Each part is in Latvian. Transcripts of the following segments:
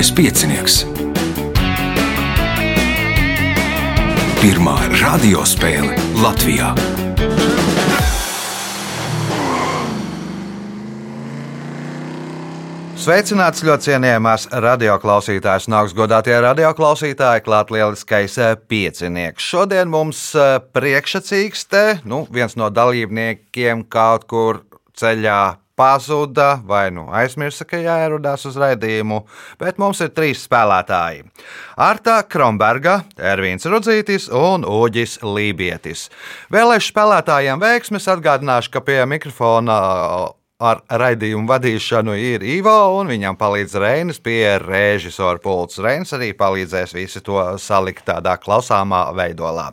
Mazais piecinieks. Pirmā radiospēle Latvijā. Sveicināts ļoti cienījamās radioklausītājas un augstgadātie radioklausītāji, klāt lieliskais eh, piecinieks. Šodien mums eh, priekšsacīgs te, nu, viens no dalībniekiem kaut kur ceļā pazuda vai nu aizmirsa, ka jāierodās uz raidījumu, bet mums ir trīs spēlētāji - Arta Kromberga, Ervīns Rudzītis un Uģis Lībietis. Vēlēšu spēlētājiem veiksmes atgādināšu, ka pie mikrofona ar raidījumu vadīšanu ir Ivo, un viņam palīdz Reinis pie režisora pults. Reinis arī palīdzēs visu to salikt tādā klausāmā veidolā.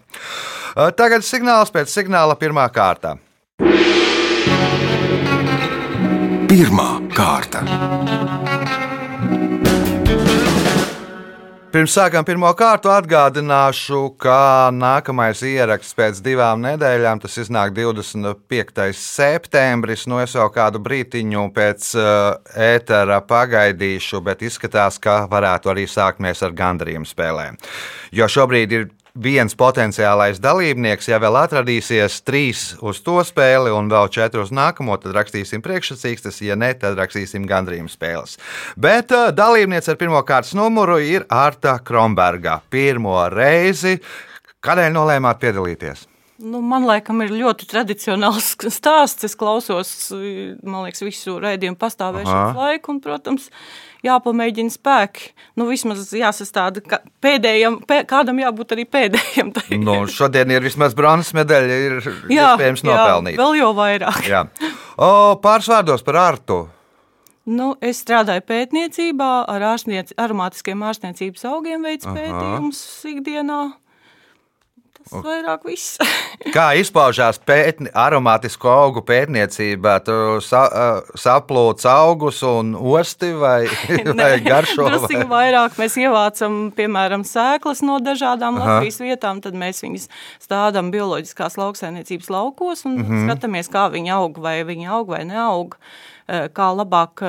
Tagad signāls pēc signāla pirmā kārta. Pirmā kārta. Pirms sākam pirmo kārtu atgādināšu, ka nākamais ieraksts pēc divām nedēļām, tas iznāk 25. septembris. Nu, es jau kādu brītiņu pēc uh, ētera pagaidīšu, bet izskatās, ka varētu arī sākties ar gandrījumu spēlēm. Jo šobrīd ir viens potenciālais dalībnieks, ja vēl atradīsies trīs uz to spēli un vēl četri uz nākamo, tad rakstīsim priekšsacīkstes, ja ne, tad rakstīsim gandrījuma spēles. Bet uh, dalībniece ar pirmā kārtas numuru ir Arta Kromberga. Pirmo reizi, kādēļ nolēmāt piedalīties? Nu, man liekas, ir ļoti tradicionāls stāsts. Es klausos, man liekas, visu raidījumu pastāvēšanas Aha. laiku, un, protams, jāpamēģina spēki. Nu, vismaz jāsastāda, ka pēdējam, pē, kādam jābūt arī pēdējam. nu, šodien ir vismaz bronzas medaļa, ir jā, iespējams nopelnīt. Jā, vēl jau vairāk. jā. O, pāris vārdos par ārtu. Nu, es strādāju pētniecībā, ar ārstniec, aromātiskiem ārstniecības augiem veids pētījumus ikdienā. Tas vairāk viss. Kā izpaužās pētni, aromātisko augu pētniecībā? Tur sa, uh, saplūc augus un osti vai, vai garšo? Drusīgi vai? vairāk mēs ievācam, piemēram, sēklas no dažādām Aha. Latvijas vietām, tad mēs viņus stādām bioloģiskās lauksainiecības laukos un mm -hmm. skatāmies, kā viņi aug, vai viņi aug vai neaug kā labāk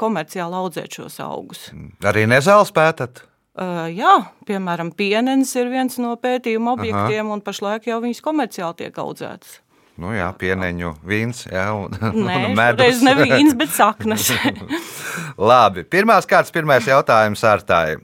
komerciāli audzēt šos augus. Arī nezāles pētat? Uh, jā, piemēram, pienenes ir viens no pētījuma objektiem, Aha. un pašlaik jau viņas komerciāli tiek audzētas. Nu jā, pieneņu vīns, jā, un, Nē, un medus. ne vīns, bet saknes. Labi, pirmās kārtas, pirmais jautājums ārtāji.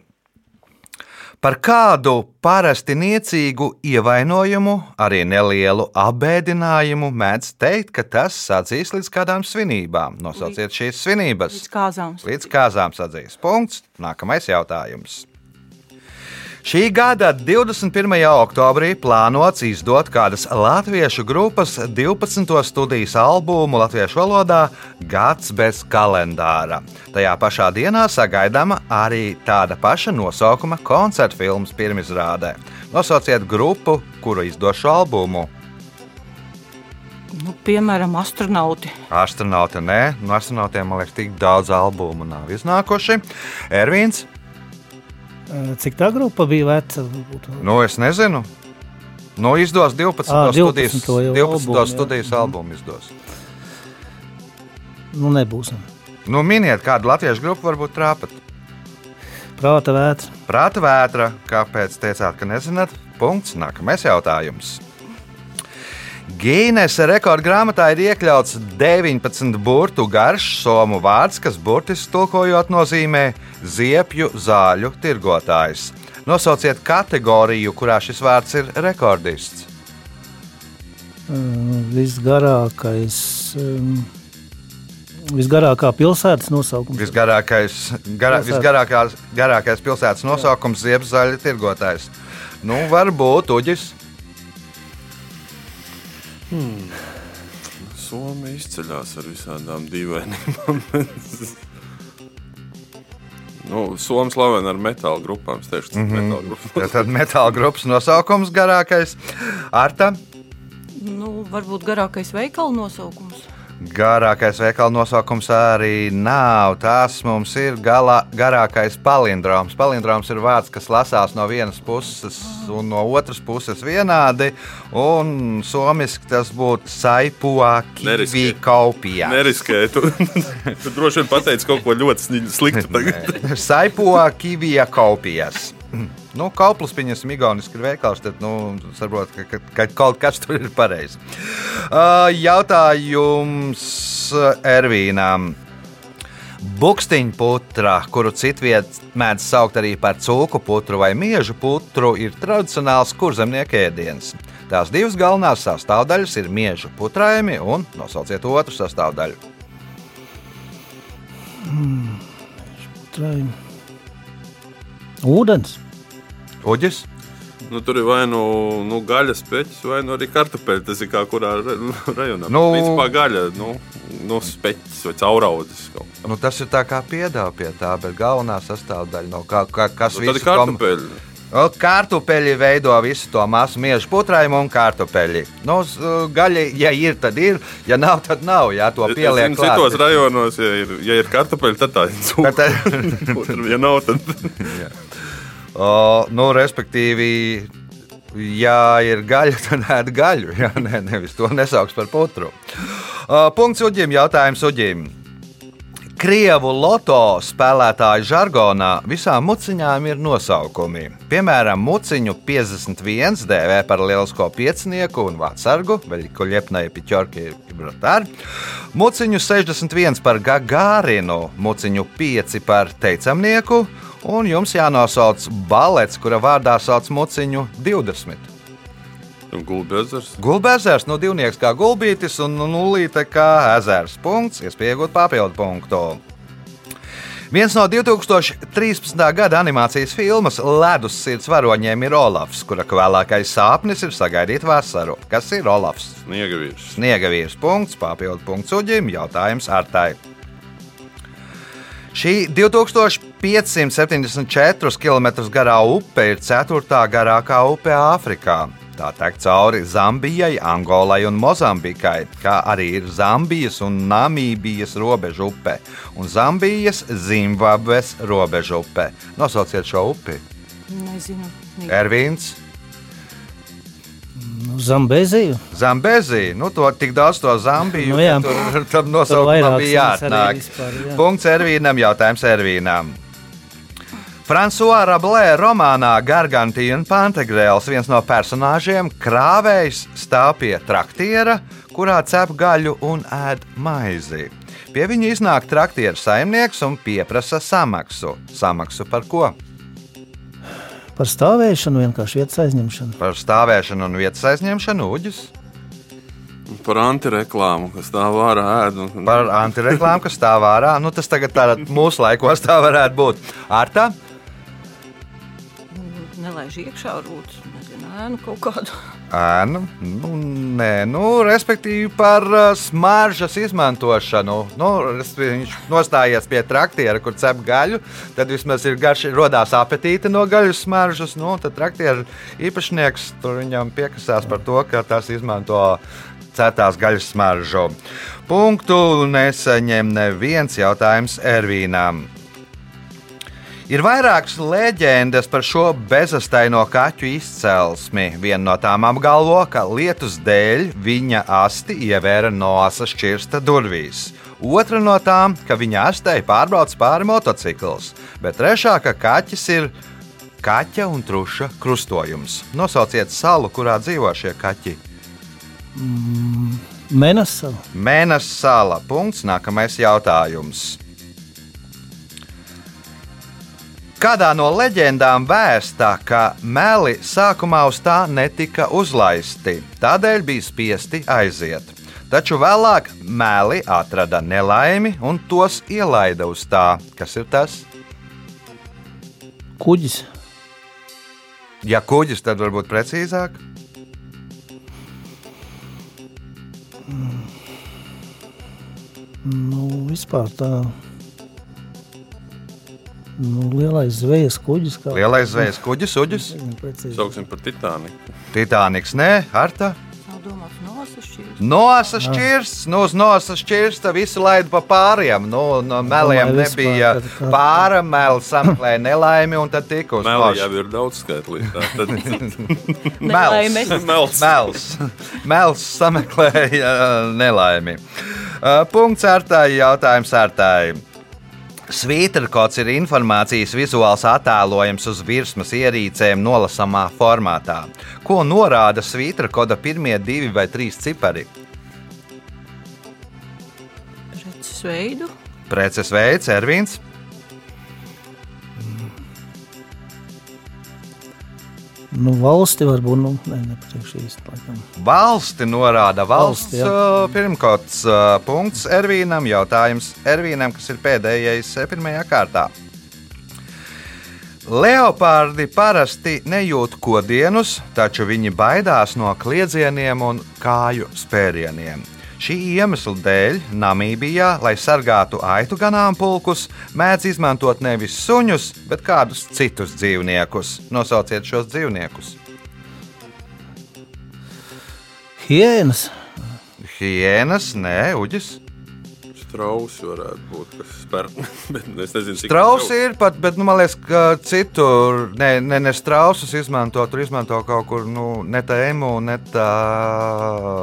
Par kādu parasti niecīgu ievainojumu, arī nelielu apbēdinājumu mēdz teikt, ka tas sadzīs līdz kādām svinībām. Nosauciet šīs svinības. Līdz kāzām. Līdz kāzām sadzīs. Punkts. Nākamais jautājums. Šī gada 21. oktobrī plānots izdot kādas latviešu grupas 12. studijas albumu latviešu valodā Gads bez kalendāra. Tajā pašā dienā sagaidāma arī tāda paša nosaukuma koncerta filmas pirmizrādē. Nosauciet grupu, kuru izdos šo albumu. Nu, piemēram, astronauti. Astronauti nē, no astronautiem man liekas, tik daudz albumu nav iznākuši. Ervīns. Eh, cik tā grupa bija veca? Nu, es nezinu. Nu, izdos 12. À, 12. studijas, 12. Albumu, studijas jā. albumu. Izdos. Nu, nebūs. Nu, miniet, kādu latviešu grupu varbūt trāpat. Prāta vētra. Prāta vētra. Kāpēc teicāt, ka nezināt? Punkts. Nākamais jautājums. Gīnesa rekordgrāmatā ir iekļauts 19 burtu garš somu vārds, kas burtiski tulkojot nozīmē ziepju zāļu tirgotājs. Nosauciet kategoriju, kurā šis vārds ir rekordists. Visgarākais. Visgarākā pilsētas nosaukums. Visgarākais, garā, visgarākais garākais pilsētas nosaukums - ziepju zāļu tirgotājs. Nu, varbūt Uģis. Hmm. Somija izceļas ar visādām dīvainām. nu, Somija slavena ar metāla grupām. Teikšu, mm -hmm. metāla grupas. tad metāla grupas nosaukums garākais. Arta? Nu, varbūt garākais veikala nosaukums. Garākais veikala nosaukums arī nav. Tas mums ir galā, garākais palindroms. Palindroms ir vārds, kas lasās no vienas puses un no otras puses vienādi. Un somiski tas būtu saipuāki Neriskē. kaupijā. Neriskēji. Tu, tu droši vien pateici kaut ko ļoti sliktu. Saipuāki vija kaupijas. Nu, Kauplis, pieņemsim, Igauniski ir veikals, tad, nu, saprot, ka, ka, ka kaut kas tur ir pareizi. Uh, jautājums uh, Ervīnam. Bukstiņputra, kuru citviet mēdz saukt arī par cūku putru vai miežu putru, ir tradicionāls kurzemnieku ēdiens. Tās divas galvenās sastāvdaļas ir miežu putrājumi un nosauciet otru sastāvdaļu. Trai. Ūdens. Uģis, Nu, tur ir vai nu, nu gaļas peķis, vai nu arī kartupeļi. Tas ir kā kurā ra- rajonā. Nu- Principā gaļa, nu, nu speķis vai cauraudzis. nu, tas ir tā kā piedāvā pie tā, bet galvenā sastāvdaļa no kā, kā, kas Nu, ir visu kom- kartupeļi. Kartupeļi veido visu to masu miežu putrājumu un kartupeļi. Nu, s- gaļa, ja ir, tad ir, ja nav, tad nav. Jā, to Es pieliek zinu, citos rajonos, ja ir, ja ir kartupeļi, tad tā ir cūka. Ja nav, tad O, nu, respektīvi, ja ir gaļa, tad ēd gaļu. Jā, ne, nevis to nesauks par putru. O, punkts uģim, jautājums uģim. Krievu loto spēlētāju žargonā visām muciņām ir nosaukumi. Piemēram, muciņu 51 dēvē par lielisko piecinieku un vārdsargu, veļko ļepnai piķorki Gibraltar. Muciņu 61 par Gagārinu, muciņu 5 par teicamnieku, un jums jānosauc balets, kura vārdā sauc muciņu 20. gulbi ezers. Gulbēzers, nu divnieks kā gulbītis un nu, nulīte kā ezers. Punkts, iespējot papildu punktu. Viens no 2013. gada animācijas filmas Ledus sirds varoņiem ir Olafs, kura vēlākais sāpnis ir sagaidīt vasaru. Kas ir Olafs? Sniega vīrs. Sniega vīrs punkts, papildu punkts uģim, jautājums Artai. Šī 2574 km garā upe ir ceturtā garākā upe Āfrikā. Tā tek cauri Zambijai, Angolai un Mozambikai, kā arī ir Zambijas un Namībijas robeža upe un Zambijas, Zimbabves robeža upe. Nosauciet šo upi. Nezinu. Ervīns, Nu, Zambēziju. Zambēzija, nu to tik daudz to Zambiju, Nu jā. tur tam Tur nosaukumam bija jāatnāk. vispār, jā. Punkts Ervīnam, jautājums Ervīnam. François Rablē romānā Gargantīna un Pantegrēls viens no personāžiem krāvējs stāv pie traktiera, kurā cep gaļu un ēd maizi. Pie viņa iznāk traktiera saimnieks un pieprasa samaksu. Samaksu par ko? Par stāvēšanu, vienkārši vietas aizņemšanu. Par stāvēšanu un vietas aizņemšanu uģis. Par antireklāmu, kas tā vārā ēd. Un, Par antireklāmu, kas stāv ārā. Nu, tas tagad tādā mūsu laikos tā varētu būt. Ar tā? Nelaiž iekšā, varbūt nezinu, ēnu kaut kādu. Ēnu, nu, nē, nu, respektīvi par uh, smaržas izmantošanu. Nu, viņš nostājies pie traktiera, kur cep gaļu. Tad vismaz ir garš, rodās apetīte no gaļas smaržas. Nu, tad traktiera īpašnieks tur viņam piekasās par to, ka tas izmanto ceptās gaļas smaržu. Punktu nesaņem neviens jautājums Ervīnam. Ir vairākas leģendas par šo bezastaino kaķu izcelsmi. Viena no tām apgalvo, ka lietus dēļ viņa asti ievēra noasa šķirsta durvīs. Otra no tām, ka viņa astē pārbrauc pāri motocikls, bet trešā, ka kaķis ir kaķa un truša krustojums. Nosauciet salu, kurā dzīvo šie kaķi. Menasa. Mēnesis sāla. Punkts. Nākamais jautājums. Kādā no leģendām vēsta, ka meli sākumā uz tā netika uzlaisti, tādēļ bija spiesti aiziet. Taču vēlāk meli atrada nelaimi un tos ielaida uz tā. Kas ir tas? Kuģis. Ja kuģis, tad varbūt precīzāk. Nu, vispār tā. Nu, lielais zvejas kuģis. Kā... Lielais zvejas kuģis, uģis. Sauksim par Titaniku. Titaniks, nē, Harta. Nav domāts nos. Nosas šķirsts. Nosas šķirsts, nu, uz nosas šķirsta visu laidu pa pāriem. Nu, no meliem Domāju, vispār, nebija tā- pāra, mēls sameklēja nelaimi un tad tika uz Meli jau ir daudz skaitlīgi. tā Tad Nelaimes. Mels. Mels. Mels sameklēja nelaimi. Uh, Punkts ārtāji, jautājums ārtāji. Svītrkods ir informācijas vizuāls attēlojums uz virsmas ierīcēm nolasamā formātā. Ko norāda svītrkoda pirmie divi vai trīs cipari? Preces veidu. Preces veids, Ervīns, Nu, valsti varbūt, nu, ne, nepateikšu īsti. Laikam. valsti norāda valsts. Uh, Pirmkots punkts Ervīnam, jautājums Ervīnam, kas ir pēdējais pirmajā kārtā. Leopardi parasti nejūt kodienus, taču viņi baidās no kliedzieniem un kāju spērieniem. Šī iemesla dēļ Namībijā, lai sargātu aitu ganāmpulkus, mēdz izmantot nevis suņus, bet kādus citus dzīvniekus. Nosauciet šos dzīvniekus. Hienas. Hienas, nē, uģis. Strausi varētu būt, kas. Bet es nezinu, cik Strausi ir pat, bet nu, man liekas, ka citur ne, ne, ne strausus izmanto. Tur izmanto kaut kur nu, ne tā emu, ne tā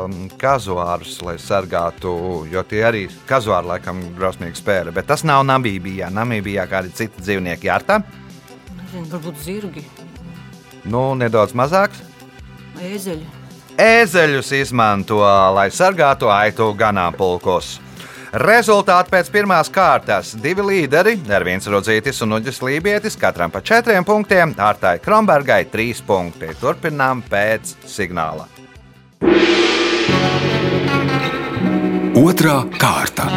um, kazuārus, lai sargātu. Jo tie arī kazuāri laikam drausmīgi spēra. Bet tas nav Namībijā. Namībijā kādi citi dzīvnieki jārtā. Nezinu, varbūt zirgi, Nu, nedaudz mazāks. ēzeļi. Ēzeļus izmanto, lai sargātu aitu ganāmpulkos. Rezultāti pēc pirmās kārtas. Divi līderi, Ervīns Rudzītis un Uģis Lībietis, katram pa četriem punktiem, Ārtai Krombergai trīs punkti. Turpinām pēc signāla. Otra kārta.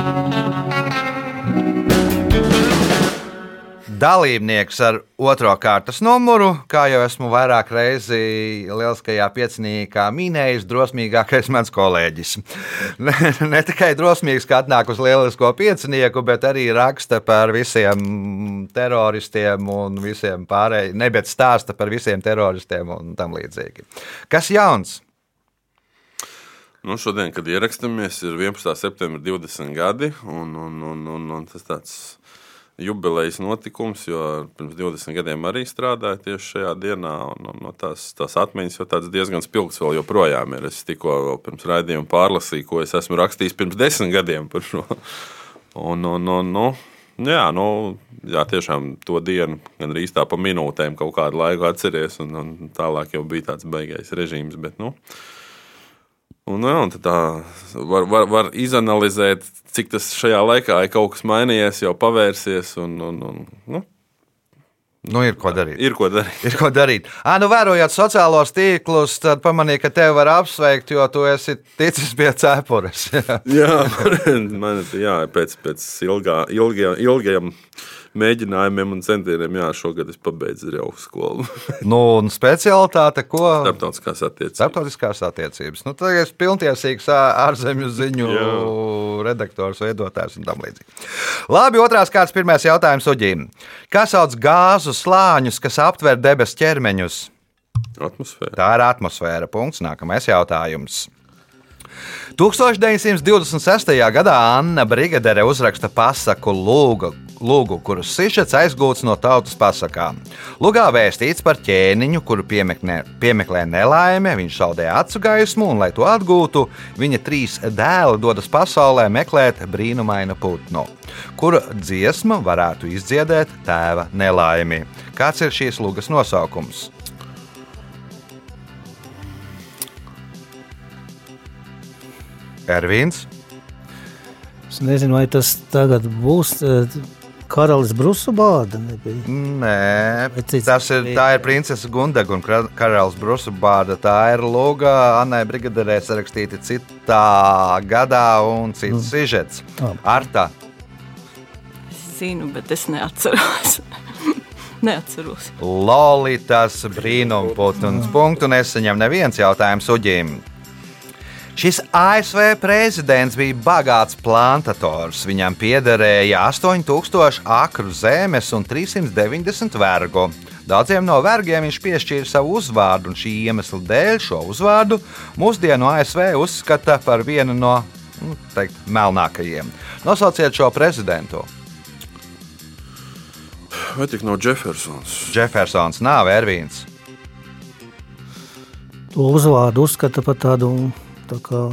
Dalībnieks ar otro kārtas numuru, kā jau esmu vairāk reizi lieliskajā pieciniekā minējis, drosmīgākais mans kolēģis. Ne, ne tikai drosmīgs, ka atnāk uz lielisko piecinieku, bet arī raksta par visiem teroristiem un visiem pārējiem, ne bet stāsta par visiem teroristiem un tam līdzīgi. Kas jauns? Nu, šodien, kad ierakstamies, ir 11. septembris, 20 gadi. Un, un, un, un, un tas tāds jubilejas notikums, jo pirms 20 gadiem arī strādāju tieši šajā dienā. Un, un, un tās, tās atmiņas jau tādas diezgan spilgtas vēl joprojām ir. Es tikko pirms raidījuma pārlasīju, ko es esmu rakstījis pirms desmit gadiem par šo. Un, un, un, nu, jā, nu, jā, tiešām to dienu gan arī tā pa minūtēm kaut kādu laiku atceries. Un, un tālāk jau bija tāds beigais režīms. Bet, nu, Un, jā, un tā var, var, var izanalizēt, cik tas šajā laikā ir kaut kas mainījies, jau pavērsies. Un, un, un, nu, Nu, ir ko darīt. ir ko darīt. Ir ko darīt. À, nu, vērojot sociālos tīklus, tad pamanīju, ka tevi var apsveikt, jo tu esi ticis pie cepures. Jā, man jā, pēc, pēc ilgā, ilgajiem, ilgajiem mēģinājumiem un centieniem, jā, šogad es pabeidzu Rīgas skolu. nu, un specialitāte, ko? Starptautiskās attiecības. Starptautiskās attiecības. Nu, tad es pilntiesīgs ārzemju ziņu Jā. redaktors, veidotājs un tam līdzīgi. Labi, otrās kārtas, pirmais jautājums Uģīm. Kā sauc gāzu slāņus, kas aptver debesu ķermeņus? Atmosfēra. Tā ir atmosfēra. Punkts. Nākamais jautājums. 1926. gadā Anna Brigadere uzraksta pasaku Lūgu, lūgu kuras sižets aizgūts no tautas pasakām. Lugā vēstīts par ķēniņu, kuru piemeklē, piemeklē nelaime, viņš zaudē acu gaismu, un, lai to atgūtu, viņa trīs dēli dodas pasaulē meklēt brīnumainu putnu, kura dziesma varētu izdziedēt tēva nelaimi. Kāds ir šīs lūgas nosaukums? Ervīns. Es nezinu, vai tas tagad būs eh, karalis Brusu bāda. Nebija. Nē, tas ir, tā ir princese Gundega un karalis Brusubāda. Tā ir lūga Annai Brigaderē sarakstīta citā gadā un cits sižets. Labi. Arta, Es zinu, bet es neatceros. neatceros. Lolitas brīnumputns punktu nesaņem neviens jautājums uģim. Šis ASV prezidents bija bagāts plantators. Viņam piederēja 8000 akru zemes un 390 vergu. Daudziem no vergiem viņš piešķīra savu uzvārdu, un šī iemesla dēļ šo uzvārdu mūsdienu ASV uzskata par vienu no nu, teikt, melnākajiem. Nosauciet šo prezidentu. Vai tik nav Jeffersons? Jeffersons nav Ervīns. To uzvārdu uzskata par tādu tā kā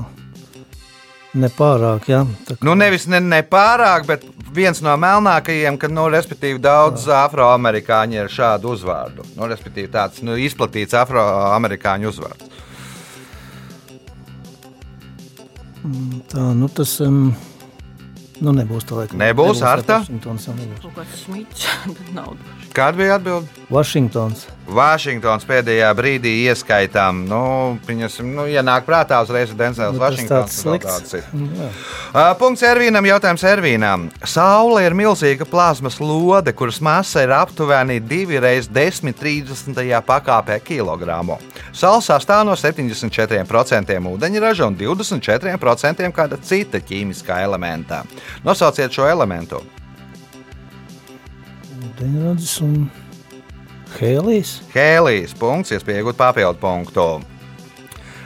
nepārāk. Ja? Tā kā, Nu, nevis ne, ne pārāk, bet viens no melnākajiem, ka, nu, respektīvi, daudz afroamerikāņu ir šādu uzvārdu. Nu, respektīvi, tāds nu, izplatīts afroamerikāņu uzvārds. tā, nu, tas um, nu, nebūs tā laikam. Nebūs, Arta? Vašingtons. jau nebūs. Smits. Kāda bija atbilde? Vašingtons. Vašingtons pēdējā brīdī ieskaitām. Nu, pieņemsim, nu, ja nāk prātā uzreiz Denzels Nu, tas Vašingtons. tāds slikts. Nu. Ā, Punkts Ervīnam. Jautājums Ervīnam. Saule ir milzīga plazmas lode, kuras masa ir aptuveni 2 reizes 10 30. pakāpē kilogramu. Saule sastāv no 74% ūdeņraža un 24% kāda cita ķīmiskā elementa. Nosauciet šo elementu. Ūdeņradis un hēlijs. Hēlijs punkts, iespēja iegūt papildu punktu.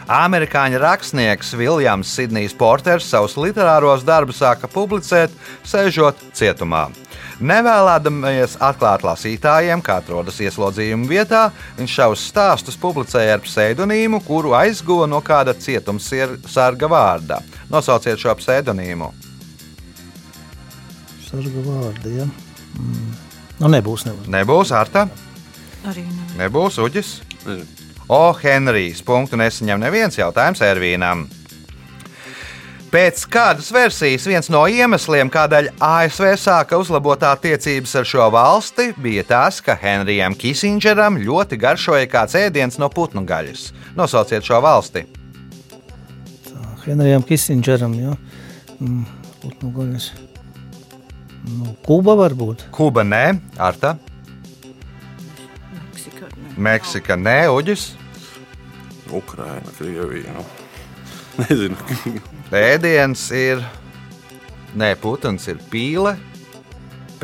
Amerikāņu rakstnieks Viljams Sidnijs Porters savus literāros darbus sāka publicēt, sēžot cietumā. Nevēlēdamies atklāt lasītājiem, kā atrodas ieslodzījuma vietā, viņš savus stāstus publicēja ar pseidonīmu, kuru aizguva no kāda cietumsarga vārda. Nosauciet šo pseidonīmu. Sarga vārdi. Ja? Mm. Nu, nebūs, nebūs. Nebūs Arta, Arī ne. nebūs Uģis. O, Henrijs. Punktu nesaņem neviens jautājums Ervīnam. Pēc kādas versijas viens no iemesliem, kādēļ ASV sāka uzlabot attiecības ar šo valsti, bija tas, ka Henrijam Kisindžeram ļoti garšoja kāds ēdiens no putnu gaļas. Nosauciet šo valsti. Henrijam Kisindžeram. Ja? Mm. Putnu gaļas. Nu, Kuba varbūt. Kuba nē, Arta, Meksika. Ne. Meksika nē, Uģis. Ukraina, Krievija. Nu. Nezinu. Ēdiens ir. Nē, putns ir pīle.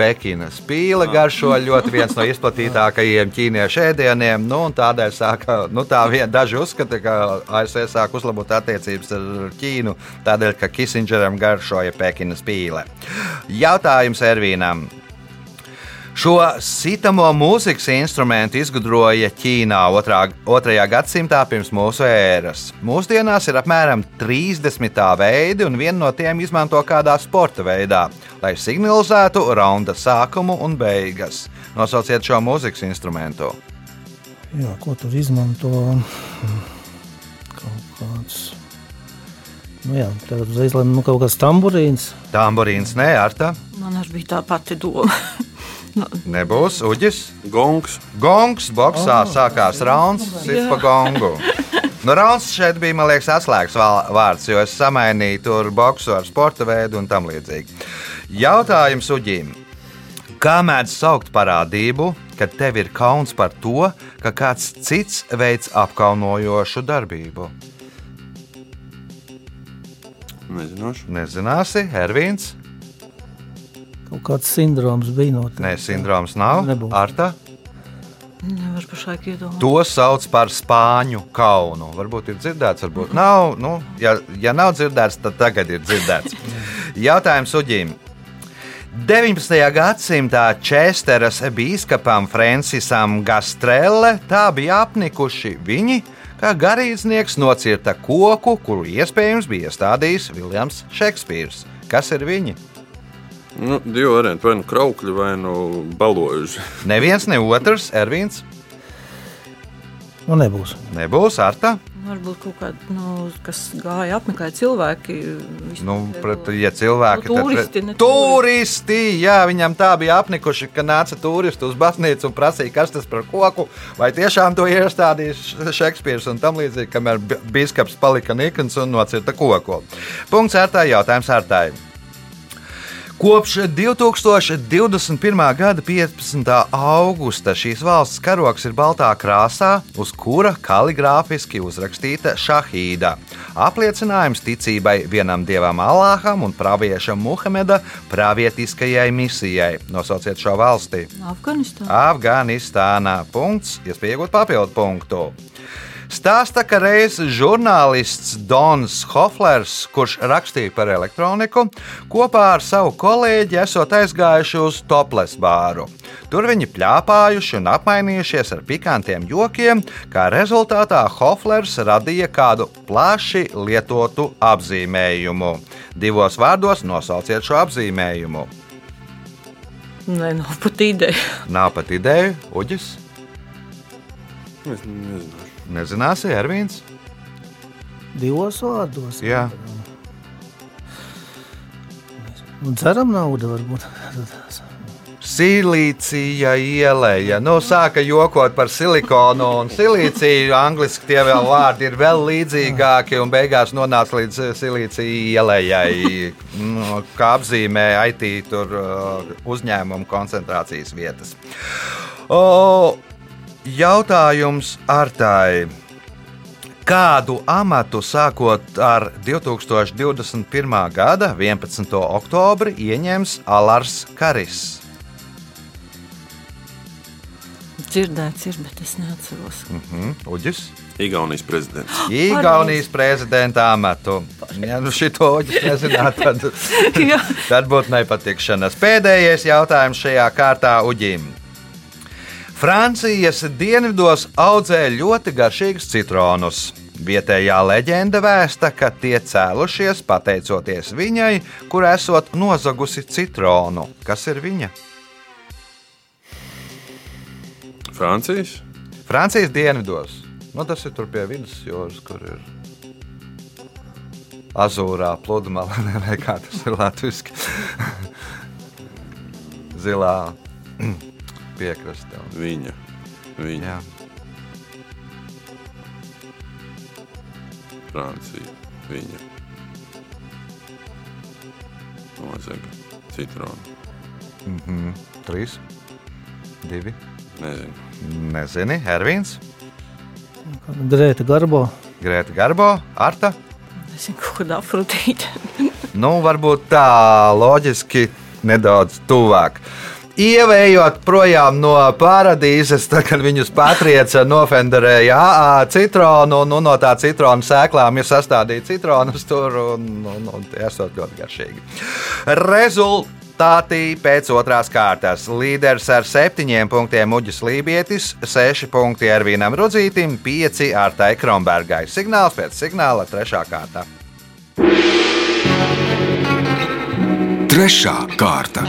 Pekinas pīle garšo ļoti viens no izplatītākajiem ķīniešu ēdieniem. Nu, tādēļ sāka, nu, tā vien, daži uzskata, ka ASV sāk uzlabot attiecības ar Ķīnu, tādēļ, ka Kisindžeram garšoja Pekinas pīle. Jautājums Ervīnam. Šo sitamo mūzikas instrumentu izgudroja Ķīnā 2. gadsimtā pirms mūsu ēras. Mūsdienās ir apmēram 30 tā veidi, un vienu no tiem izmanto kādā sporta veidā, lai signalizētu raunda sākumu un beigas. Nosauciet šo mūzikas instrumentu. Jā, ko tur izmanto? Kaut kāds. Nu jā, tagad uzreiz lai nu, kaut kāds tamburīns. Tamborīns, nē, Arta. Man arī bija tā pati doma. Nu, Nebūs Uģis. Gongs. Gongs, boxā sākās rauns, pa gongu. Nu, rauns šeit bija, man liekas, atslēgas vā- vārds, jo es samainīju tur boxu ar sporta veidu un tam līdzīgi. Jautājums Uģim. Kā mēdz saukt parādību, kad tev ir kauns par to, ka kāds cits veids apkaunojošu darbību? Nezināšu. Nezināsi, Ervīns? Kaut kāds sindroms bija no tā. Nē, sindroms nav. Nebūs. Arta? nevar pašlaik iedomāties. To sauc par spāņu kaunu. Varbūt ir dzirdēts, varbūt nav. Nu, ja, ja nav dzirdēts, tad tagad ir dzirdēts. Jautājums Uģim. 19. gadsimtā Česteras biskupam Francisam Gastrelle tā bija apnikuši viņi, kā garīdznieks nocirta koku, kuru iespējams bija iestādījis Viljams Šekspīrs. Kas ir viņi? Nu, divi varianti. Vai nu kraukļi, vai nu baloži. Neviens, ne otrs, Ervīns. Nu, nebūs. Nebūs Arta. Varbūt kaut kāda, nu, kas gāja apmeklēt cilvēki. Nu, pret, ja cilvēki Nu, tad turisti, pret- ne turisti, jā, viņam tā bija apnikuši, ka nāca turisti uz baznīcu un prasīja, kas tas par koku, vai tiešām to ir iestādījis Šekspīrs un tam līdzīgi, kamēr bi- biskups palika nikns un nocirta koku. Punkts ērtā jautājums ērtāji. Kopš 2021. gada 15. augusta šīs valsts karoks ir baltā krāsā, uz kura kaligrāfiski uzrakstīta šahīda. Apliecinājums ticībai vienam dievam Allāham un praviešam Muhameda pravietiskajai misijai. Nosauciet šo valsti. Afganistānā. Afganistānā. Punkts, iespējot papildu punktu. Stāsta, ka reiz žurnālists Dons Hoflers, kurš rakstīja par elektroniku, kopā ar savu kolēģi esot aizgājuši uz Toples bāru. Tur viņi plāpājuši un apmainījušies ar pikantiem jokiem, kā rezultātā Hoflers radīja kādu plaši lietotu apzīmējumu. Divos vārdos nosauciet šo apzīmējumu. Nē, nav pat ideja. Nav pat ideju, Uģis. Es nezinu. Nezināsi, Ervīns? Divos vārdos. Jā. Un ceram naudu varbūt. Silīcija ielēja. Nu, sāka jokot par silikonu un silīciju. Angliski tie vēl vārdi ir vēl līdzīgāki, un beigās nonāca līdz silīcija ielējai, nu, kā apzīmē IT tur, uh, uzņēmumu koncentrācijas vietas. O, jautājums Artai. Kādu amatu sākot ar 2021. gada 11. oktobri ieņems Alars Karis? Dzirdēts ir, bet es neatceros. Mhm, Uģis? Igaunijas prezidents. Igaunijas prezidenta amatu. Ja nu šito Uģis nezinātu, tad, tad būtu nepatikšanas. Pēdējais jautājums šajā kārtā Uģim. Francijas dienvidos audzē ļoti garšīgus citronus. Vietējā leģenda vēsta, ka tie cēlušies pateicoties viņai, kur esot nozagusi citronu. Kas ir viņa? Francijas? Francijas dienvidos. Nu, tas ir tur pie vidusjūras, kur ir azūrā pludmale, vai kā tas ir latviešu. Zilā piekrastē. Viņa. Viņa. Jā. Francija. Viņa. Nozaga. Citronu. Mhm. Trīs, divi. Nezinu. Nezini, Ervīns, Grēta Garbo. Grēta Garbo, Arta. Es zinu, kaut kāda afrodīte. Nu, varbūt tā loģiski nedaudz tuvāk. Ievējot projām no paradīzes, tad, kad viņus patrieca, nofenderēja citronu, un nu, no tā citronu sēklām ir sastādīti citronus tur, un, un, un tie esot ļoti garšīgi. Rezultāti pēc otrās kārtas. Līderis ar septiņiem punktiem Uģis Lībietis, seši punkti Ervīnam Rudzītim, pieci Artai Krombergai. Signāls pēc signāla trešā kārta. Trešā kārta.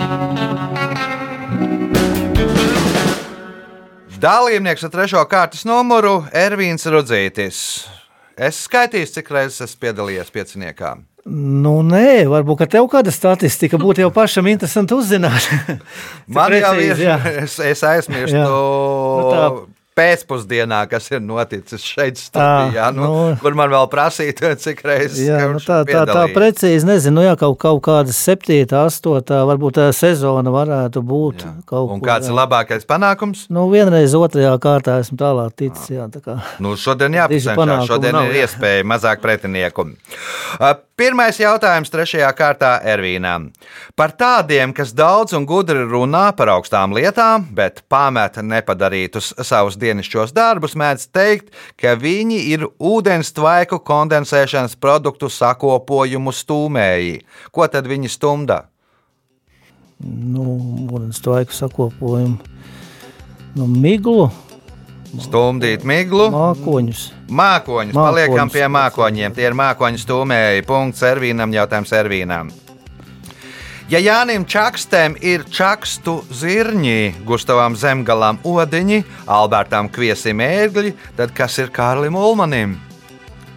Dalībnieks ar trešo kārtas numuru - Ervīns Rudzītis. Es skaitīju, cik reizes esmu piedalījies pieciniekā. Nu, nē, varbūt ka tev kāda statistika būtu jau pašam interesanti uzzināt. Man jau ir, precīzi, jā. es, es aizmirstu. Nu, tā- pēcpusdienā, kas ir noticis šeit, studijā, Ā, nu, nu. kur man vēl prasīja, cik reizes Jā, nu tā, tā, tā precīzi nezinu. Nu, jā, kaut, kaut kāda septītā, astotā, varbūt tā sezona varētu būt. Jā. kaut Un kur, kāds ir labākais panākums? Nu, vienreiz otrajā kārtā esmu tālāk ticis. Jā, tā kā. Nu, šodien panākumi Šodien nav, ir iespēja mazāk pretinieku. Pirmais jautājums trešajā kārtā Ervīnam. Par tādiem, kas daudz un gudri runā par augstām lietām, bet pameta nepadarītus savus dienasčos darbus, mēdz teikt, ka viņi ir ūdens tvaiku kondensēšanas produktu sakopojumu stūmēji. Ko tad viņi stumda? Nu, ūdens tvaiku sakopojumu. Nu, miglu, Stumdīt miglu. mākoņus. Mākoņus, Mākoņus. paliekam pie mākoņiem. Tie ir mākoņu stūmēji. Punkts Ervīnam, jautājums Ervīnam. Ja Jānim Čakstam ir čakstu zirņi, Gustavam Zemgalam odiņi, Albertam Kviesim ērgļi, tad kas ir Kārlim Ulmanim?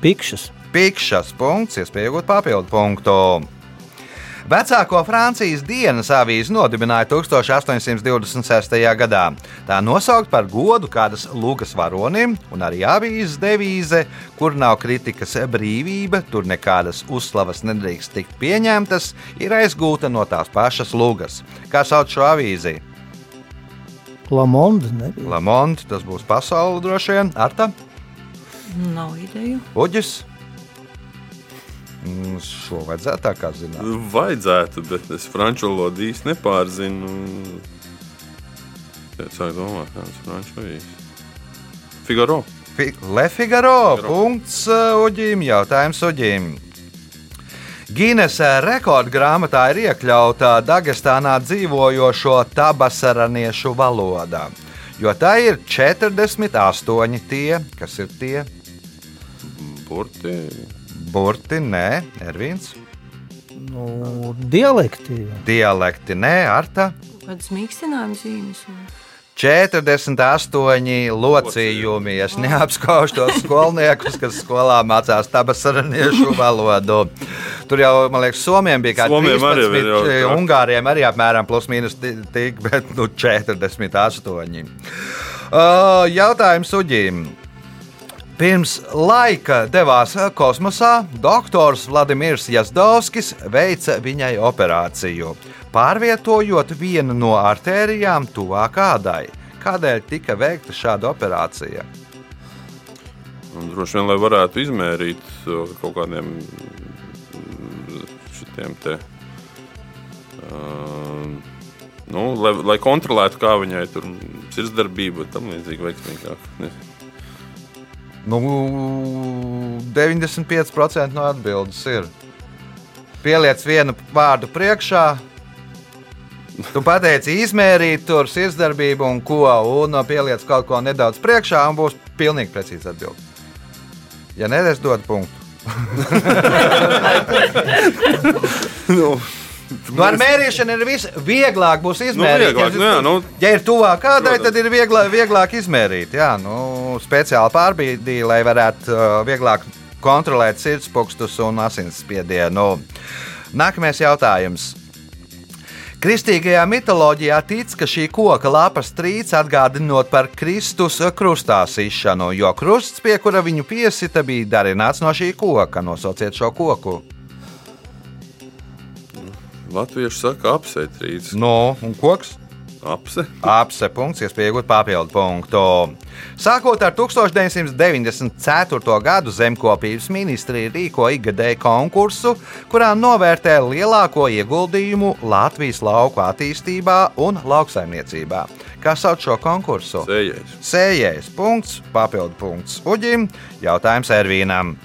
Pikšas. Pikšas punkts, iespēja iegūt papildu punktu. Vecāko Francijas dienas avīzi nodibināja 1826. gadā. Tā nosaukt par godu kādas lūgas varonim, un arī avīzes devīze, kur nav kritikas brīvība, tur nekādas uzslavas nedrīkst tikt pieņemtas, ir aizgūta no tās pašas lūgas. Kā sauc šo avīzi? Lamonde, nebija. Lamonde, tas būs pasaule droši vien. Arta, Nav ideju. Uģis. Mm, Šo vajadzētu tā kā zināt. Vajadzētu, bet es franču valodu īsti nepārzinu. Es sāku domāt, kāds ir franču valodas. Figaro. Fi- Le Figaro. Punkts uh, Uģim. Jautājums Uģim. Gīnesa rekordgrāmatā ir iekļauta Dagestānā dzīvojošo tabasaraniešu valoda, jo tā ir 48 tie, kas ir tie Burti. Burti, nē, Ervīns, Nu, dialekti. dialekti, nē, Arta. Kādas mīkstinājuma zīmes? vai? 48 locījumi. Es neapskaužu tos skolniekus, kas skolā mācās tabasaraniešu valodu. Tur jau, man liekas, Somijam bija kaut arī 13, ir jau tā. Ungāriem arī apmēram plus mīnus ti- tik, bet nu 48. Uh, jautājums Uģim. Pirms laika devās kosmosā, doktors Vladimirs Jazdovskis veica viņai operāciju, pārvietojot vienu no artērijām tuvāk ādai. Kādēļ tika veikta šāda operācija? Un droši vien, lai varētu izmērīt uh, kaut kādiem šitiem te. Uh, nu, lai, lai kontrolētu, kā viņai tur sirdsdarbība un tam līdzīgi veiksmīgāk. Ne. Nu, 95% no atbildes ir. Pieliec vienu vārdu priekšā. Tu pateici, izmērīt tur sirdsdarbību un ko, un pieliec kaut ko nedaudz priekšā, un būs pilnīgi precīzi atbildi. Ja nē, es dodu punktu. Nu, Nu, ar mērīšanu ir viss vieglāk būs izmērīt. vieglāk, ja, nu jā, nu. ja ir tuvāk kādai, tad ir vieglāk, vieglāk izmērīt. Jā, nu, speciāli pārbīdīja, lai varētu uh, vieglāk kontrolēt sirdspūkstus un asinsspiedienu. Nākamais jautājums. Kristīgajā mitoloģijā tic, ka šī koka lapas trīc atgādinot par Kristus krustā sišanu, jo krusts, pie kura viņu piesita, bija darināts no šī koka. Nosauciet šo koku. Latvieši saka, apsētrīts. No, un koks? Apse. Apse punkts, iespēja iegūt papildu punktu. Sākot ar 1994. gadu zemkopības ministrija rīko ikgadēju konkursu, kurā novērtē lielāko ieguldījumu Latvijas lauku attīstībā un lauksaimniecībā. Kā sauc šo konkursu? Sējais. Sējais punkts, papildu punkts Uģim, jautājums Ervīnam.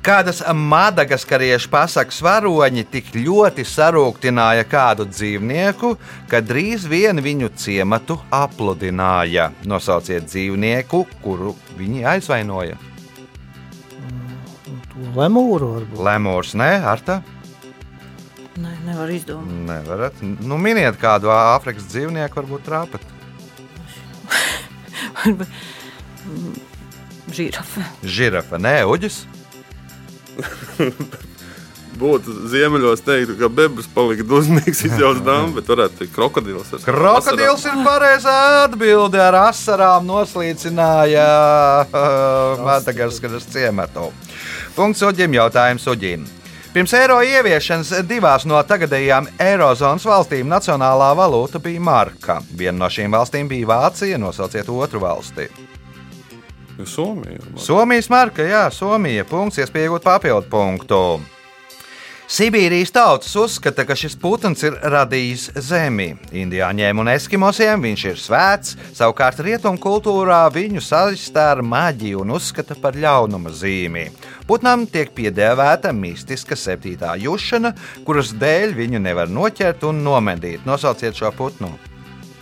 Kādas madagaskariešu pasakas varoņi tik ļoti sarūktināja kādu dzīvnieku, ka drīz vien viņu ciematu apludināja? Nosauciet dzīvnieku, kuru viņi aizvainoja. Lemūru varbūt. Lemūrs, nē, Arta? Nē, nevar izdomāt. Nevarat. Nu, miniet kādu Āfrikas dzīvnieku, varbūt trāpat. Žirafe. Žirafa, nē, uģis. Būtu ziemeļos teikt, ka bebras palika dusmīgs, izjauts dāmas, bet varētu teikt krokodils. ar Krokodils ir pareizā atbilde. Ar asarām noslīcināja uh, Madagaskaras ciematu. Punkts Uģim, jautājums Uģim. Pirms eiro ieviešanas divās no tagadējām Eirozonas valstīm nacionālā valūta bija marka. Viena no šīm valstīm bija Vācija, nosauciet otru valsti. Asarām. Somija. Somijas marka, jā, Somija. Punkts, iespējot papildu punktu. Sibīrijas tautas uzskata, ka šis putns ir radījis zemi. Indiāņiem un eskimosiem viņš ir svēts, savukārt rietumu kultūrā viņu saistā ar maģiju un uzskata par ļaunuma zīmi. Putnam tiek piedēvēta mistiska septītā jušana, kuras dēļ viņu nevar noķert un nomedīt. Nosauciet šo putnu.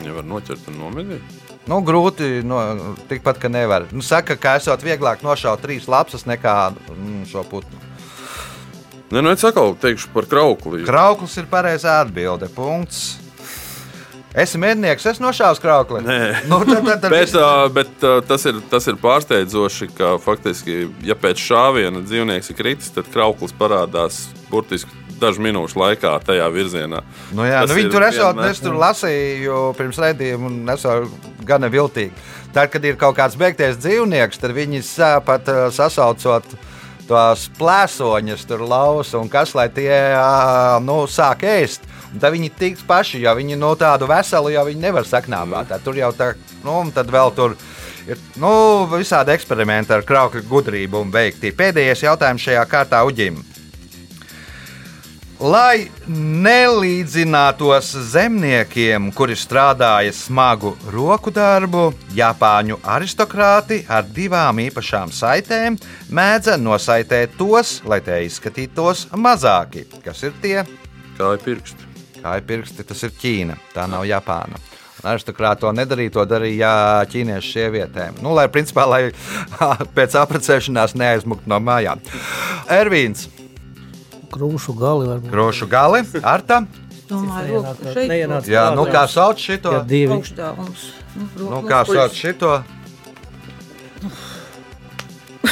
Nevar noķert un nomedīt. Nu, grūti, no, tikpat kā nevar. Nu, saka, ka esot vieglāk nošaut trīs lapsas nekā mm, šo putnu. Nē, nu es atkal teikšu par kraukli. Krauklis ir pareizā atbilde. Punkts. Esi mednieks, es nošāvu kraukli. Nē. Nu, tad, tad, tad Bet, uh, bet uh, tas, ir, tas ir pārsteidzoši, ka faktiski, ja pēc šāviena dzīvnieks ir kritis, tad krauklis parādās burtiski dažu minūšu laikā tajā virzienā. Nu, jā, Tas nu, viņi tur esot, es tur lasīju pirms redzējuma, un es jau gana viltīgi. Tad, kad ir kaut kāds beigties dzīvnieks, tad viņi pat ā, sasaucot tos plēsoņus, tur lausu un kas, lai tie ā, nu, sāk ēst. Un tad viņi tiks paši, jo viņi no tādu veselu jau nevar saknābāt. Tad Tur jau tā, nu, un tad vēl tur ir nu, visādi eksperimenti ar kraukļu gudrību un veikti. Pēdējais jautājums šajā kārtā Uģim. Lai nelīdzinātos zemniekiem, kuri strādāja smagu roku darbu, Japāņu aristokrāti ar divām īpašām saitēm mēdza nosaitēt tos, lai tie izskatītos mazāki. Kas ir tie? Kā ir pirksti? Kā ir pirksti, tas ir Ķīna, tā nav Japāna. Aristokrāti to nedarīja, to darīja ķīniešu sievietēm. Nu, lai, principā, lai pēc apprecēšanās neaizmuktu no mājām. Ervīns, Krūšu gali varbūt. Grošu gali, Arta. Domāju, ka šeit neienāca Jā, nu kā sauc šito? Ja divi. augšdāvums. Nu, kā sauc šito?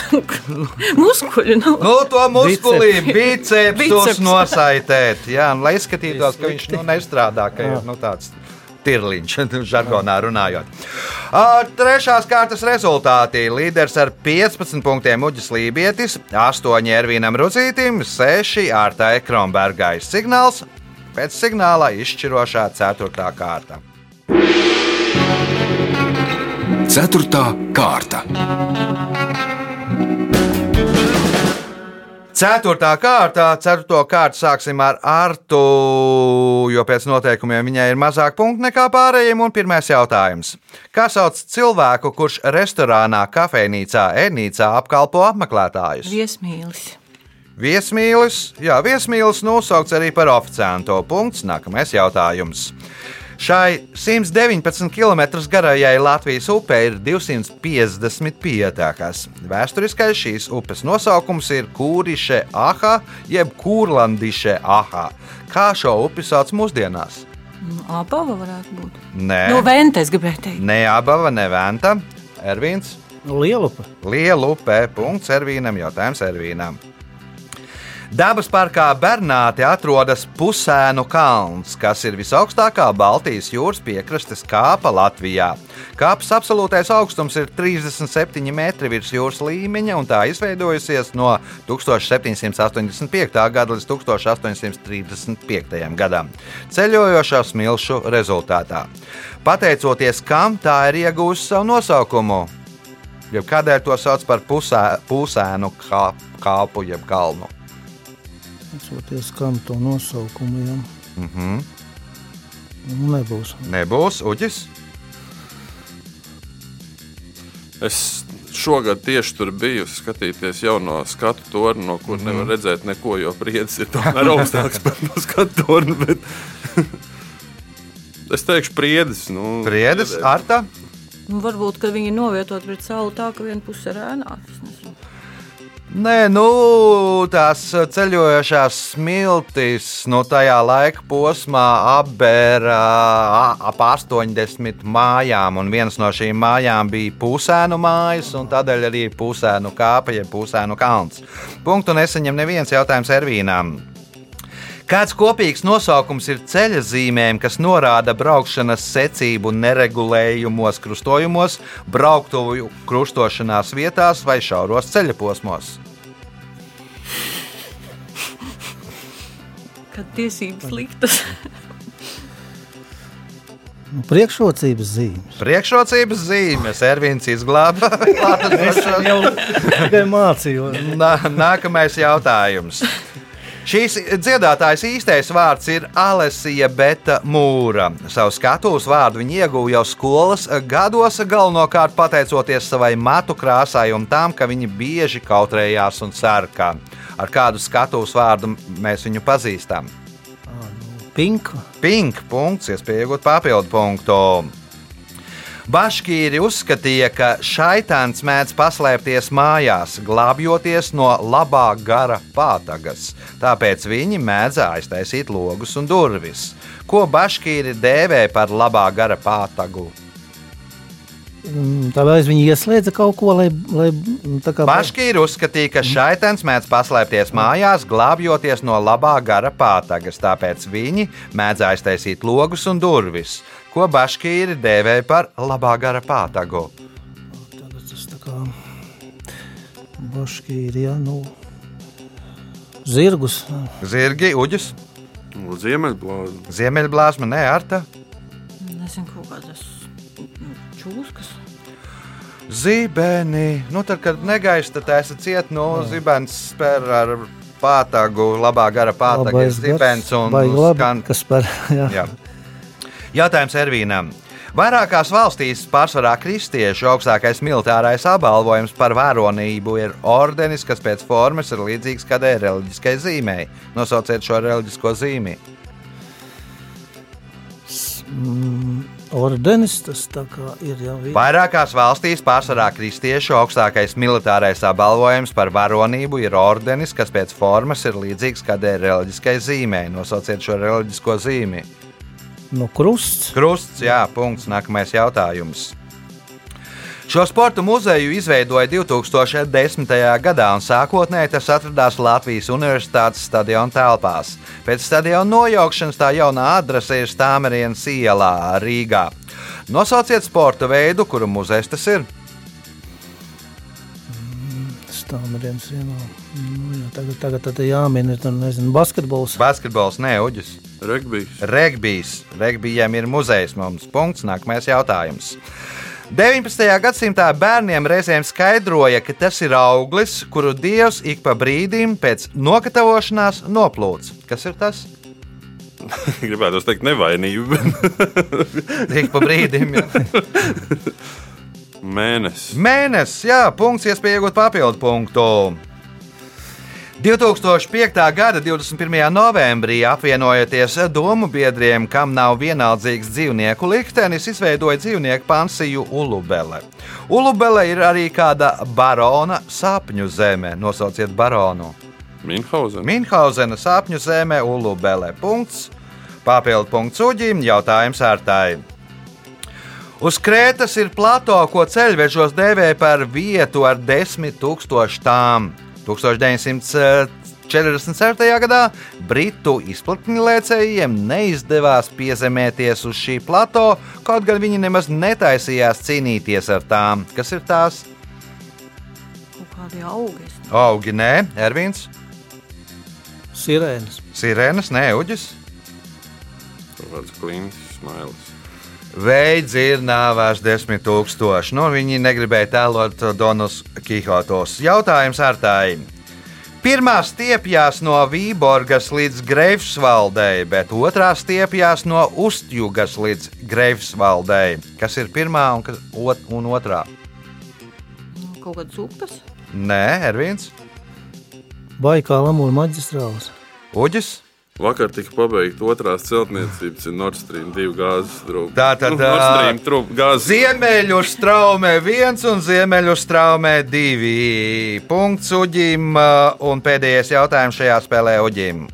Muskuļi nav. Nu, to muskulī biceps Biceps. nosaitēt. Jā, un lai izskatītos, ka viņš nu, nestrādā, ka ir nu, tāds tirliņš, žargonā runājot. Trešās kārtas rezultāti. Līderis ar 15 punktiem Uģis Lībietis, 8 Ervīnam Rudzītim, 6 Ārtai Kronbergai. Signāls pēc signāla izšķirošā 4. kārta. Ceturtā kārta. Ceturtā kārta, ceturto kārtu sāksim ar Artu, jo pēc noteikumiem viņai ir mazāk punktu nekā pārējiem. Un pirmais jautājums. Kā sauc cilvēku, kurš restorānā, kafejnīcā, ēdnīcā apkalpo apmeklētājus? Viesmīlis. Viesmīlis, jā, viesmīlis nosaukts arī par oficiālo punktu. Nākamais jautājums. Šai 119 km garajai Latvijas upei ir 250 pietekas. Vēsturiskais šīs upes nosaukums ir Kūriše Aha, jeb Kūrlandiše Aha. Kā šo upi sauc mūsdienās? Nu, Abava varētu būt. Nē, No Ventes gribēju teikt. ne Abava, ne Venta. Ervīns, Lielupa. Liela upē, punkts Ervīnam, jautājums Ervīnam. Dabas parkā Bernāte atrodas Pusēnu kalns, kas ir visaugstākā Baltijas jūras piekrastes kāpa Latvijā. Kāpas absolūtais augstums ir 37 metri virs jūras līmeņa, un tā izveidojusies no 1785. gada līdz 1835. gadam, ceļojošā smilšu rezultātā. Pateicoties kam tā ir iegūusi savu nosaukumu, jeb kādēļ to sauc par pusē, pusēnu kā, kāpu jeb kalnu. Atsoties, kam to nosaukumu jau. Mm -hmm. Nu, nebūs. Nebūs uģis. Es šogad tieši tur biju skatīties jauno skatu torni, no kuras mm -hmm. nevar redzēt neko, jo briedis ir tomēr augstāks par to skatu torni. Bet... es teikšu, briedis. Nu, Priedis, Arta. Nu, varbūt, ka viņi ir novietoti pret sauli tā, ka viena puse ir ēnā. Nē, nu, tās ceļojošās smiltis no tajā laika posmā apbēra ap 80 mājām, un viens no šīm mājām bija pusēnu mājas, un tādēļ arī pusēnu kāpa, jeb pusēnu kalns. Punktu nesaņem neviens jautājums Ervīnām. Kāds kopīgs nosaukums ir ceļa zīmēm, kas norāda braukšanas secību neregulējumos, krustojumos, brauktuvu krustošanās vietās vai šauros ceļa posmos? Kad tiesības liktas. Nu, priekšrocības zīmes. Priekšrocības zīmes, Ervīns izglāba. Jau tikai mācījos. Nā- Nākamais jautājums. Šīs dziedātājas īstais vārds ir Alesija Beta Mūra. Savu skatuves vārdu viņa ieguva jau skolas gados, galvenokārt pateicoties savai matu krāsai un tam, ka viņa bieži kautrējās un sarkā. Ar kādu skatuves vārdu mēs viņu pazīstam? Pink. Pink punkts, iespēja iegūt papildu punktu. Baškīri uzskatīja, ka šaitāns mēdz paslēpties mājās, glābjoties no labā gara pātagas. Tāpēc viņi mēdz aiztaisīt logus un durvis. Ko baškīri dēvē par labā gara pātagu? Mm, Tāpēc viņi ieslēdza kaut ko, lai. lai mm, tā kā Baškīri uzskatīja, ka šaitans mēdz paslēpties mājās, glābjoties no labā gara pātagas, tāpēc viņi mēdz aiztaisīt logus un durvis. Ko baškīri dēvēja par labā gara pātagu? Baškīri, ja, nu, zirgus. Zirgi, uģis, Ziemeļblāzi. ziemeļblāzma, ne arta. Nezinu, kaut kādas čūskas. Zibeni, nu tad, kad negaisa, tad esat ciet no zibens spēr ar pātagu, labā gara pātaga ir zibens un labi, skan. kas par, jā. Jā. Jautājums Ervīnam. Vairākās valstīs, pārsvarā kristiešu augstākais militārais apbalvojums par varonību ir ordenis, kas pēc formas ir līdzīgs kādai reliģiskai zīmei. Nosauciet šo reliģisko zīmi. Ordenis tas ir jau vi- Vairākās valstīs, pārsvarā kristiešu augstākais militārais apbalvojums par varonību ir ordenis, kas pēc formas ir līdzīgs kādai reliģiskai zīmei. Nosauciet šo reliģisko zīmi. nu, krusts. Krusts, jā, punkts. Nākamais jautājums. Šo sporta muzeju izveidoja 2010. gadā, un sākotnēji tas atradās Latvijas Universitātes stadiona telpās. Pēc stadiona nojaukšanas tā jaunā adrese ir Stāmerienas ielā Rīgā. Nosauciet sporta veidu, kuru muzejs tas ir. Stāvmērienas vienā. Nu, jā, tagad, tagad tad jāmin ir, tur, nezinu, basketbols. Basketbols, ne uģis. Regbijs. Regbijs. Regbijam ir muzejs mums. Punkts. Nākamais jautājums. 19. gadsimtā bērniem reizēm skaidroja, ka tas ir auglis, kuru dievs ik pa brīdim pēc nokatavošanās noplūds. Kas ir tas? Gribētu teikt, nevainība. Ik pa brīdim. Mēnesis. Mēnesis, jā, punkts, iespēja iegūt papildu punktu. 2005. gada 21. novembrī apvienojoties domu biedriem, kam nav vienaldzīgs dzīvnieku liktenis, izveidoja dzīvnieku pansiju Ulubele. Ulubele ir arī kāda barona sapņu zeme. Nosauciet baronu. Minhausen. Minhausena sapņu zeme Ulubele. Punkts. Papildu punkts uģim, jautājums ārtai. Uz Krētas ir plato, ko ceļvežos dēvē par vietu ar desmit tūkstošu tām. 1947. gadā britu izplatnilēcējiem neizdevās piezemēties uz šī plato, kaut gan viņi nemaz netaisījās cīnīties ar tām. Kas ir tās? Kaut kādi augi. Augi, nē, Ervīns, Sirēnas. Sirēnas, nē, Uģis. Kaut kāds klints, smailis. Veids ir nāvās desmit tūkstoši. Nu, viņi negribēja tēlot Donus Kihotos. Jautājums ar tādu. Pirmā stiepjas no Vīborgas līdz Greifsvaldei, bet otrā stiepjas no Ustjugas līdz Greifsvaldei. Kas ir pirmā un, kas, ot, un otrā? Kaut kādas upes. Nē, Ervīns, Baikāla mūža maģistrāls. Uģis. Vakar tika pabeigta otrās celtniecības Nord Stream 2 gāzes trūkuma. Tā tad, trūkuma gāzes. Ziemeļu straumē viens un ziemeļu straumē divi. Punkts Uģim uh, un pēdējais jautājums šajā spēlē Uģim.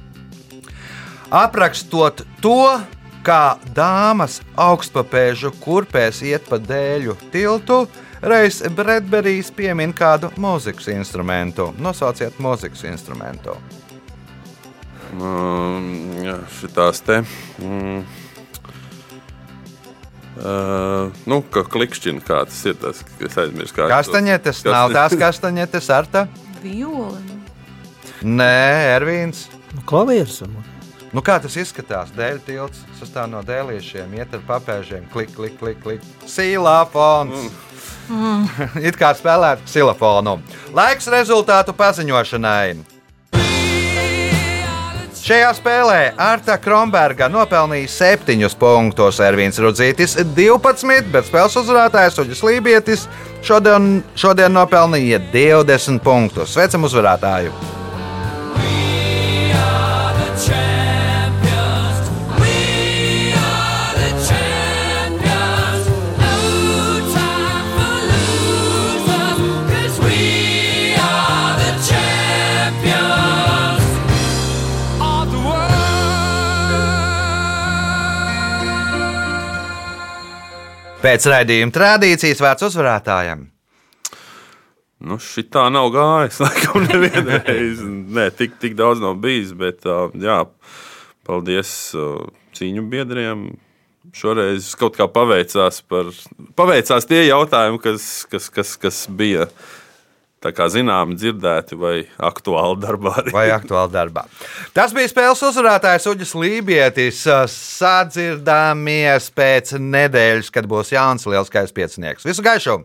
Aprakstot to, kā dāmas augstpapēžu kurpēs iet pa dēļu tiltu, reiz Bredberijs piemin kādu mūzikas instrumentu. Nosauciet mūzikas instrumentu. Jā, šitās te. Mm, uh, nu, kā klikšķina, kā tas ir. Tas, es aizmirsu, kā Kastaņetes, nav tās kastaņetes, ar tā? Violi. Nē, Ervīns. Nu, klavieris. Nu, kā tas izskatās? Dēļ tilts sastāv no dēliešiem, iet ar papēžiem, klik, klik, klik. klik. Silafons! Mm. It kā spēlētu silafonu. Laiks rezultātu paziņošanai. Šajā spēlē Arta Kronberga nopelnīja 7 punktus, Ervīns Rudzītis 12, bet spēles uzvarētājs Uģis Lībietis šodien, šodien nopelnīja 20 punktus. Sveicam uzvarētāju! Pēc raidījuma tradīcijas vērts uzvarētājiem. Nu, šitā nav gājis. Laikam, nevienreiz. Nē, tik, tik daudz nav bijis. Bet, jā, paldies cīņu biedriem. Šoreiz kaut kā paveicās, par, paveicās tie jautājumi, kas, kas, kas, kas bija tā kā zināmi, dzirdēti vai aktuāli darbā. Arī. Vai aktuāli darbā. Tas bija spēles uzvarētājs Uģis Lībietis. Sadzirdāmies pēc nedēļas, kad būs Jānis Lielskais piecinieks. Visu gaišu!